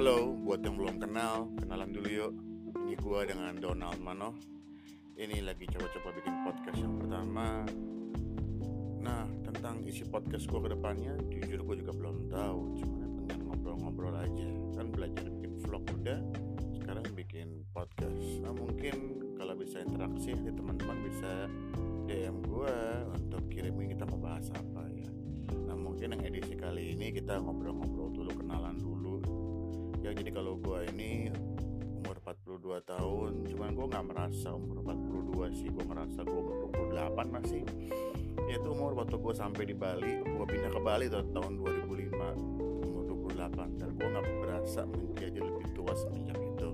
kenal, kenalan dulu yuk. Ini gua dengan Donald Mano. Ini lagi coba-coba bikin podcast yang pertama. Nah, tentang isi podcast gua ke depannya, jujur gua juga belum tahu. Cuman yang penting ngobrol-ngobrol aja. Kan belajar bikin vlog udah, sekarang bikin podcast. Nah, mungkin kalau bisa interaksi nanti teman-teman bisa DM gua untuk kirimin kita mau bahas apa ya. Nah, mungkin yang edisi kali ini kita ngobrol-ngobrol dulu, kenalan jadi kalau gue ini umur 42 tahun cuman gue nggak merasa umur 42 sih gue merasa gue umur 28 masih itu umur waktu gue sampai di Bali gue pindah ke Bali tuh, tahun 2005 umur 28 dan gue nggak berasa menjadi lebih tua semenjak itu.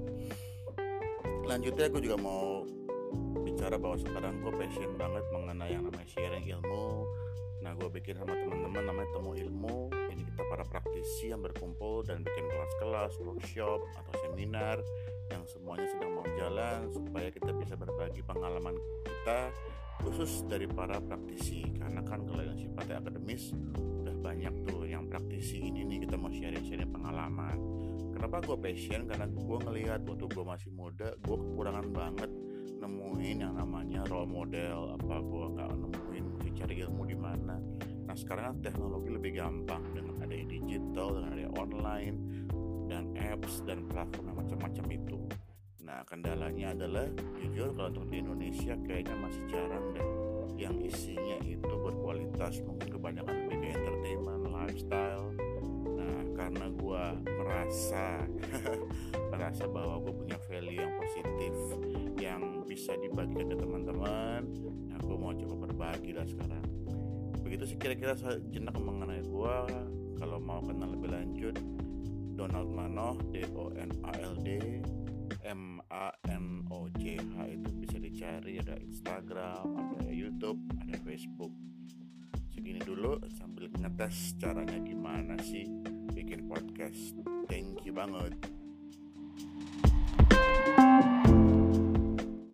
Lanjutnya gue juga mau bicara bahwa sekarang gue passion banget mengenai yang namanya sharing ilmu. Nah gue bikin sama teman-teman namanya temu ilmu praktisi yang berkumpul dan bikin kelas-kelas workshop atau seminar yang semuanya sedang mau jalan supaya kita bisa berbagi pengalaman kita khusus dari para praktisi. Karena kan kalau yang sifatnya akademis udah banyak tuh yang praktisi ini nih kita mau sharing-sharing pengalaman. Kenapa gue passion? Karena gue ngelihat waktu gue masih muda gue kekurangan banget nemuin yang namanya role model. Apa gue nggak nemuin cari ilmu di mana sekarang kan teknologi lebih gampang dengan ada digital dengan ada online dan apps dan platform macam-macam itu. Nah kendalanya adalah jujur kalau untuk di Indonesia kayaknya masih jarang deh yang isinya itu berkualitas mungkin kebanyakan lebih ke entertainment lifestyle. Nah karena gue merasa merasa bahwa gue punya value yang positif yang bisa dibagikan ke teman-teman nah gue mau coba berbagi lah sekarang begitu sih kira-kira sejenak mengenai gue kalau mau kenal lebih lanjut Donald Manoh D O N A L D M A N O J H itu bisa dicari. Ada Instagram ada YouTube ada Facebook. Segini dulu sambil ngetes caranya gimana sih bikin podcast. Thank you banget